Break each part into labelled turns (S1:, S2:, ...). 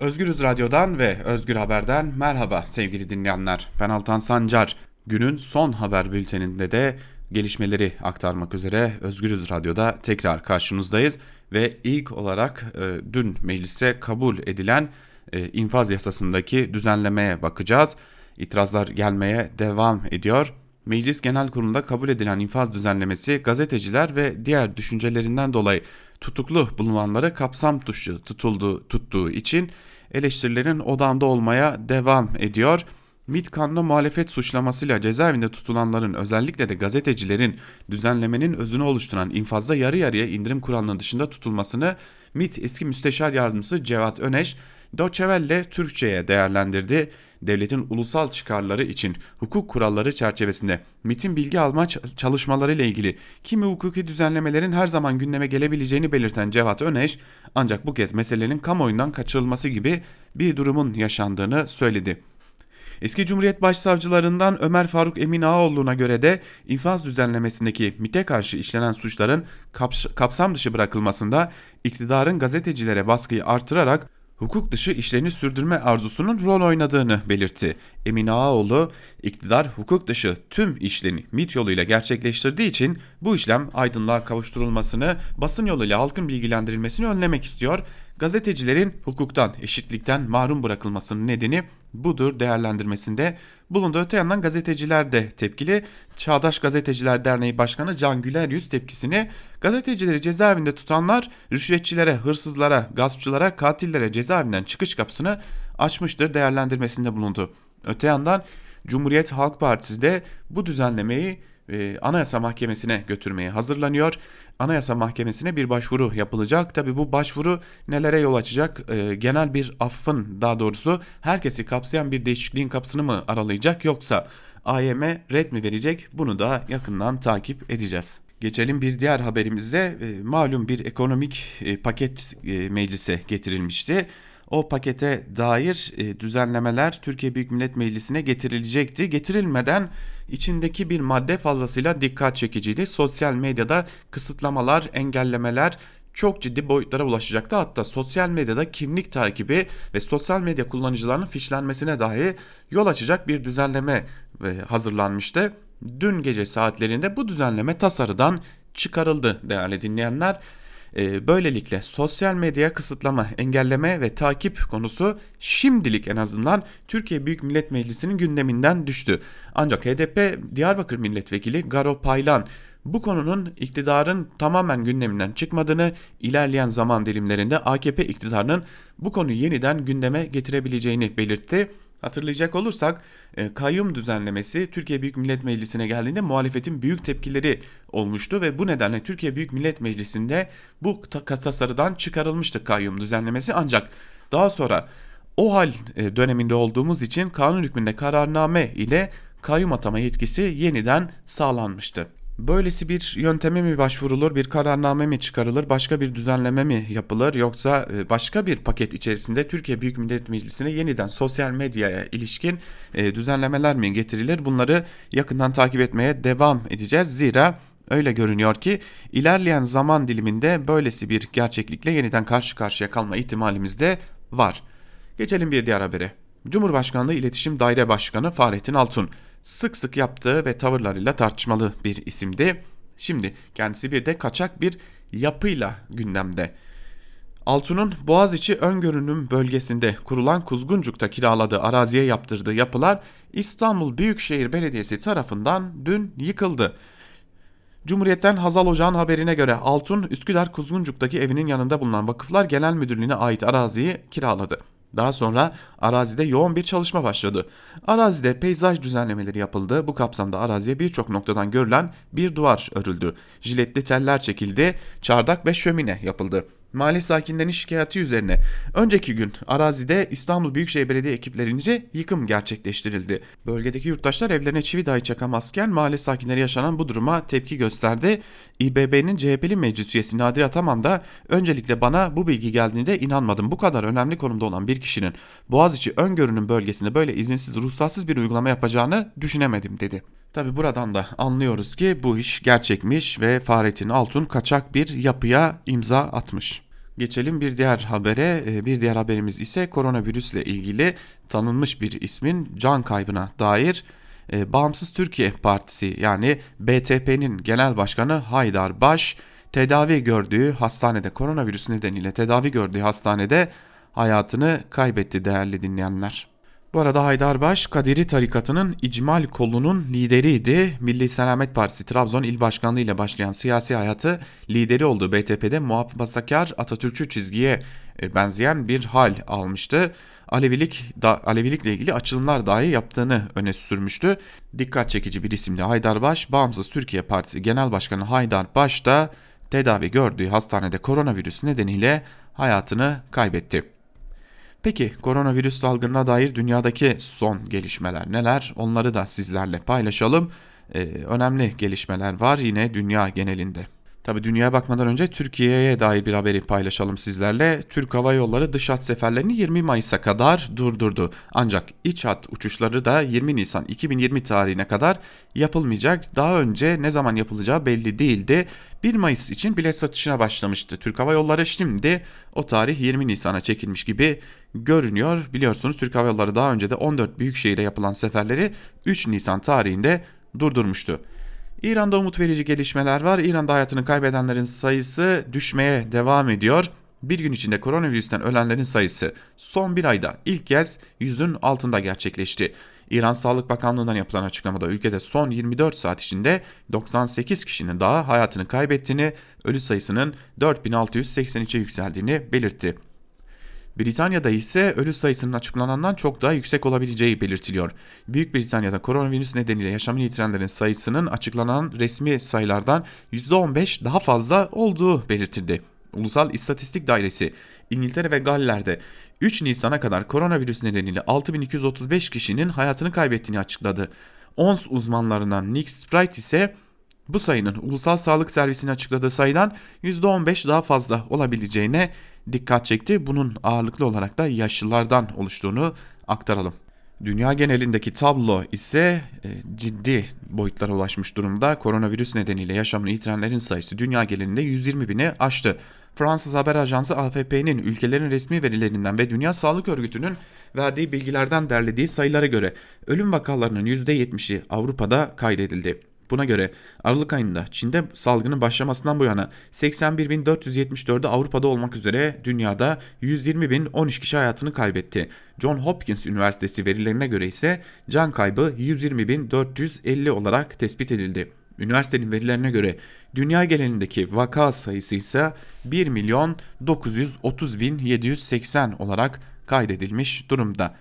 S1: Özgürüz Radyo'dan ve Özgür Haber'den merhaba sevgili dinleyenler. Ben Altan Sancar. Günün son haber bülteninde de gelişmeleri aktarmak üzere Özgürüz Radyo'da tekrar karşınızdayız. Ve ilk olarak e, dün mecliste kabul edilen e, infaz yasasındaki düzenlemeye bakacağız. İtirazlar gelmeye devam ediyor. Meclis Genel Kurulu'nda kabul edilen infaz düzenlemesi gazeteciler ve diğer düşüncelerinden dolayı tutuklu bulunanları kapsam dışı tutulduğu, tuttuğu için eleştirilerin odağında olmaya devam ediyor. MİT kanlı muhalefet suçlamasıyla cezaevinde tutulanların özellikle de gazetecilerin düzenlemenin özünü oluşturan infazda yarı yarıya indirim kuralının dışında tutulmasını MİT eski müsteşar yardımcısı Cevat Öneş Doçevelle Türkçe'ye değerlendirdi. Devletin ulusal çıkarları için hukuk kuralları çerçevesinde MIT'in bilgi alma çalışmaları ile ilgili kimi hukuki düzenlemelerin her zaman gündeme gelebileceğini belirten Cevat Öneş ancak bu kez meselenin kamuoyundan kaçırılması gibi bir durumun yaşandığını söyledi. Eski Cumhuriyet Başsavcılarından Ömer Faruk Emin Ağaoğlu'na göre de infaz düzenlemesindeki MIT'e karşı işlenen suçların kapsam dışı bırakılmasında iktidarın gazetecilere baskıyı artırarak hukuk dışı işlerini sürdürme arzusunun rol oynadığını belirtti. Emin Ağaoğlu, iktidar hukuk dışı tüm işlerini MIT yoluyla gerçekleştirdiği için bu işlem aydınlığa kavuşturulmasını, basın yoluyla halkın bilgilendirilmesini önlemek istiyor. Gazetecilerin hukuktan, eşitlikten mahrum bırakılmasının nedeni budur değerlendirmesinde bulundu. Öte yandan gazeteciler de tepkili. Çağdaş Gazeteciler Derneği Başkanı Can Güler Yüz tepkisini gazetecileri cezaevinde tutanlar rüşvetçilere, hırsızlara, gaspçılara, katillere cezaevinden çıkış kapısını açmıştır değerlendirmesinde bulundu. Öte yandan Cumhuriyet Halk Partisi de bu düzenlemeyi e, Anayasa Mahkemesi'ne götürmeye hazırlanıyor. Anayasa Mahkemesi'ne bir başvuru yapılacak. Tabi bu başvuru nelere yol açacak? E, genel bir affın daha doğrusu herkesi kapsayan bir değişikliğin kapısını mı aralayacak yoksa AYM red mi verecek? Bunu da yakından takip edeceğiz. Geçelim bir diğer haberimize. E, malum bir ekonomik paket meclise getirilmişti. O pakete dair e, düzenlemeler Türkiye Büyük Millet Meclisi'ne getirilecekti. Getirilmeden içindeki bir madde fazlasıyla dikkat çekiciydi. Sosyal medyada kısıtlamalar, engellemeler çok ciddi boyutlara ulaşacaktı. Hatta sosyal medyada kimlik takibi ve sosyal medya kullanıcılarının fişlenmesine dahi yol açacak bir düzenleme e, hazırlanmıştı. Dün gece saatlerinde bu düzenleme tasarıdan çıkarıldı değerli dinleyenler. E, böylelikle sosyal medya kısıtlama, engelleme ve takip konusu şimdilik en azından Türkiye Büyük Millet Meclisi'nin gündeminden düştü. Ancak HDP Diyarbakır Milletvekili Garo Paylan bu konunun iktidarın tamamen gündeminden çıkmadığını, ilerleyen zaman dilimlerinde AKP iktidarının bu konuyu yeniden gündeme getirebileceğini belirtti. Hatırlayacak olursak e, kayyum düzenlemesi Türkiye Büyük Millet Meclisi'ne geldiğinde muhalefetin büyük tepkileri olmuştu ve bu nedenle Türkiye Büyük Millet Meclisi'nde bu tasarıdan çıkarılmıştı kayyum düzenlemesi ancak daha sonra o hal e, döneminde olduğumuz için kanun hükmünde kararname ile kayyum atama yetkisi yeniden sağlanmıştı. Böylesi bir yönteme mi başvurulur, bir kararname mi çıkarılır, başka bir düzenleme mi yapılır yoksa e, başka bir paket içerisinde Türkiye Büyük Millet Meclisi'ne yeniden sosyal medyaya ilişkin e, düzenlemeler mi getirilir? Bunları yakından takip etmeye devam edeceğiz. Zira öyle görünüyor ki ilerleyen zaman diliminde böylesi bir gerçeklikle yeniden karşı karşıya kalma ihtimalimiz de var. Geçelim bir diğer habere. Cumhurbaşkanlığı İletişim Daire Başkanı Fahrettin Altun sık sık yaptığı ve tavırlarıyla tartışmalı bir isimdi. Şimdi kendisi bir de kaçak bir yapıyla gündemde. Altun'un Boğaziçi öngörünüm bölgesinde kurulan Kuzguncuk'ta kiraladığı araziye yaptırdığı yapılar İstanbul Büyükşehir Belediyesi tarafından dün yıkıldı. Cumhuriyet'ten Hazal Ocağ'ın haberine göre Altun Üsküdar Kuzguncuk'taki evinin yanında bulunan Vakıflar Genel Müdürlüğü'ne ait araziyi kiraladı. Daha sonra arazide yoğun bir çalışma başladı. Arazide peyzaj düzenlemeleri yapıldı. Bu kapsamda araziye birçok noktadan görülen bir duvar örüldü. Jiletli teller çekildi, çardak ve şömine yapıldı. Mahalle sakinlerinin şikayeti üzerine önceki gün arazide İstanbul Büyükşehir Belediye ekiplerince yıkım gerçekleştirildi. Bölgedeki yurttaşlar evlerine çivi dahi çakamazken mahalle sakinleri yaşanan bu duruma tepki gösterdi. İBB'nin CHP'li meclis üyesi Nadir Ataman da öncelikle bana bu bilgi geldiğinde inanmadım. Bu kadar önemli konumda olan bir kişinin Boğaziçi öngörünün bölgesinde böyle izinsiz ruhsatsız bir uygulama yapacağını düşünemedim dedi. Tabi buradan da anlıyoruz ki bu iş gerçekmiş ve Fahrettin Altun kaçak bir yapıya imza atmış. Geçelim bir diğer habere. Ee, bir diğer haberimiz ise koronavirüsle ilgili tanınmış bir ismin can kaybına dair e, Bağımsız Türkiye Partisi yani BTP'nin genel başkanı Haydar Baş tedavi gördüğü hastanede koronavirüs nedeniyle tedavi gördüğü hastanede hayatını kaybetti değerli dinleyenler. Bu arada Haydarbaş Kadiri tarikatının İcmal kolunun lideriydi. Milli Selamet Partisi Trabzon İl Başkanlığı ile başlayan siyasi hayatı lideri olduğu BTP'de muhafazakar Atatürkçü çizgiye e, benzeyen bir hal almıştı. Alevilik da, Alevilikle ilgili açılımlar dahi yaptığını öne sürmüştü. Dikkat çekici bir isimli Haydarbaş, Bağımsız Türkiye Partisi Genel Başkanı Haydarbaş da tedavi gördüğü hastanede koronavirüs nedeniyle hayatını kaybetti. Peki koronavirüs salgınına dair dünyadaki son gelişmeler neler? Onları da sizlerle paylaşalım. Ee, önemli gelişmeler var yine dünya genelinde. Tabi dünyaya bakmadan önce Türkiye'ye dair bir haberi paylaşalım sizlerle. Türk Hava Yolları dış hat seferlerini 20 Mayıs'a kadar durdurdu. Ancak iç hat uçuşları da 20 Nisan 2020 tarihine kadar yapılmayacak. Daha önce ne zaman yapılacağı belli değildi. 1 Mayıs için bilet satışına başlamıştı. Türk Hava Yolları şimdi o tarih 20 Nisan'a çekilmiş gibi görünüyor. Biliyorsunuz Türk Hava Yolları daha önce de 14 büyük şehire yapılan seferleri 3 Nisan tarihinde durdurmuştu. İran'da umut verici gelişmeler var. İran'da hayatını kaybedenlerin sayısı düşmeye devam ediyor. Bir gün içinde koronavirüsten ölenlerin sayısı son bir ayda ilk kez yüzün altında gerçekleşti. İran Sağlık Bakanlığı'ndan yapılan açıklamada ülkede son 24 saat içinde 98 kişinin daha hayatını kaybettiğini, ölü sayısının 4683'e yükseldiğini belirtti. Britanya'da ise ölü sayısının açıklanandan çok daha yüksek olabileceği belirtiliyor. Büyük Britanya'da koronavirüs nedeniyle yaşamını yitirenlerin sayısının açıklanan resmi sayılardan %15 daha fazla olduğu belirtildi. Ulusal İstatistik Dairesi İngiltere ve Galler'de 3 Nisan'a kadar koronavirüs nedeniyle 6235 kişinin hayatını kaybettiğini açıkladı. ONS uzmanlarından Nick Sprite ise bu sayının Ulusal Sağlık Servisi'nin açıkladığı sayıdan %15 daha fazla olabileceğine dikkat çekti. Bunun ağırlıklı olarak da yaşlılardan oluştuğunu aktaralım. Dünya genelindeki tablo ise e, ciddi boyutlara ulaşmış durumda. Koronavirüs nedeniyle yaşamını yitirenlerin sayısı dünya genelinde 120 bini aştı. Fransız haber ajansı AFP'nin ülkelerin resmi verilerinden ve Dünya Sağlık Örgütü'nün verdiği bilgilerden derlediği sayılara göre ölüm vakalarının %70'i Avrupa'da kaydedildi. Buna göre Aralık ayında Çin'de salgının başlamasından bu yana 81.474'ü Avrupa'da olmak üzere dünyada 120.013 kişi hayatını kaybetti. John Hopkins Üniversitesi verilerine göre ise can kaybı 120.450 olarak tespit edildi. Üniversitenin verilerine göre dünya genelindeki vaka sayısı ise 1 milyon 930 bin 780 olarak kaydedilmiş durumda.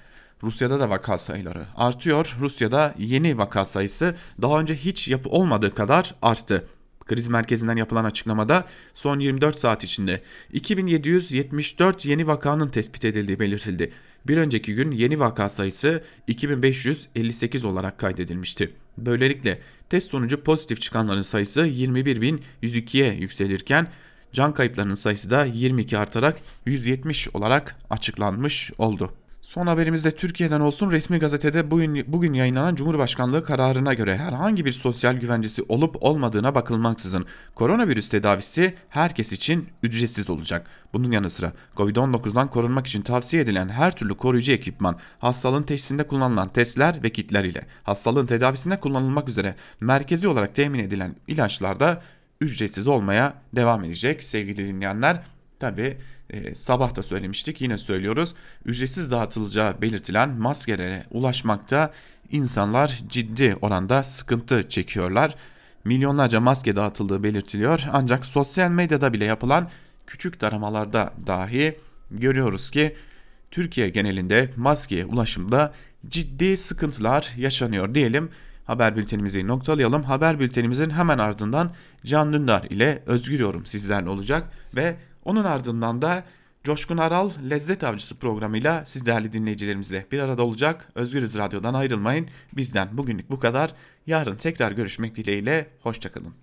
S1: Rusya'da da vaka sayıları artıyor. Rusya'da yeni vaka sayısı daha önce hiç yapı olmadığı kadar arttı. Kriz merkezinden yapılan açıklamada son 24 saat içinde 2774 yeni vakanın tespit edildiği belirtildi. Bir önceki gün yeni vaka sayısı 2558 olarak kaydedilmişti. Böylelikle test sonucu pozitif çıkanların sayısı 21102'ye yükselirken can kayıplarının sayısı da 22 artarak 170 olarak açıklanmış oldu. Son haberimiz de Türkiye'den olsun. Resmi gazetede bugün, bugün yayınlanan Cumhurbaşkanlığı kararına göre herhangi bir sosyal güvencesi olup olmadığına bakılmaksızın koronavirüs tedavisi herkes için ücretsiz olacak. Bunun yanı sıra Covid-19'dan korunmak için tavsiye edilen her türlü koruyucu ekipman, hastalığın teşhisinde kullanılan testler ve kitler ile hastalığın tedavisinde kullanılmak üzere merkezi olarak temin edilen ilaçlar da ücretsiz olmaya devam edecek sevgili dinleyenler. Tabi e, sabah da söylemiştik yine söylüyoruz. Ücretsiz dağıtılacağı belirtilen maskelere ulaşmakta insanlar ciddi oranda sıkıntı çekiyorlar. Milyonlarca maske dağıtıldığı belirtiliyor ancak sosyal medyada bile yapılan küçük taramalarda dahi görüyoruz ki Türkiye genelinde maskeye ulaşımda ciddi sıkıntılar yaşanıyor diyelim. Haber bültenimizi noktalayalım. Haber bültenimizin hemen ardından Can Dündar ile Özgür Yorum sizlerle olacak ve onun ardından da Coşkun Aral Lezzet Avcısı programıyla siz değerli dinleyicilerimizle bir arada olacak. Özgürüz Radyo'dan ayrılmayın. Bizden bugünlük bu kadar. Yarın tekrar görüşmek dileğiyle. Hoşçakalın.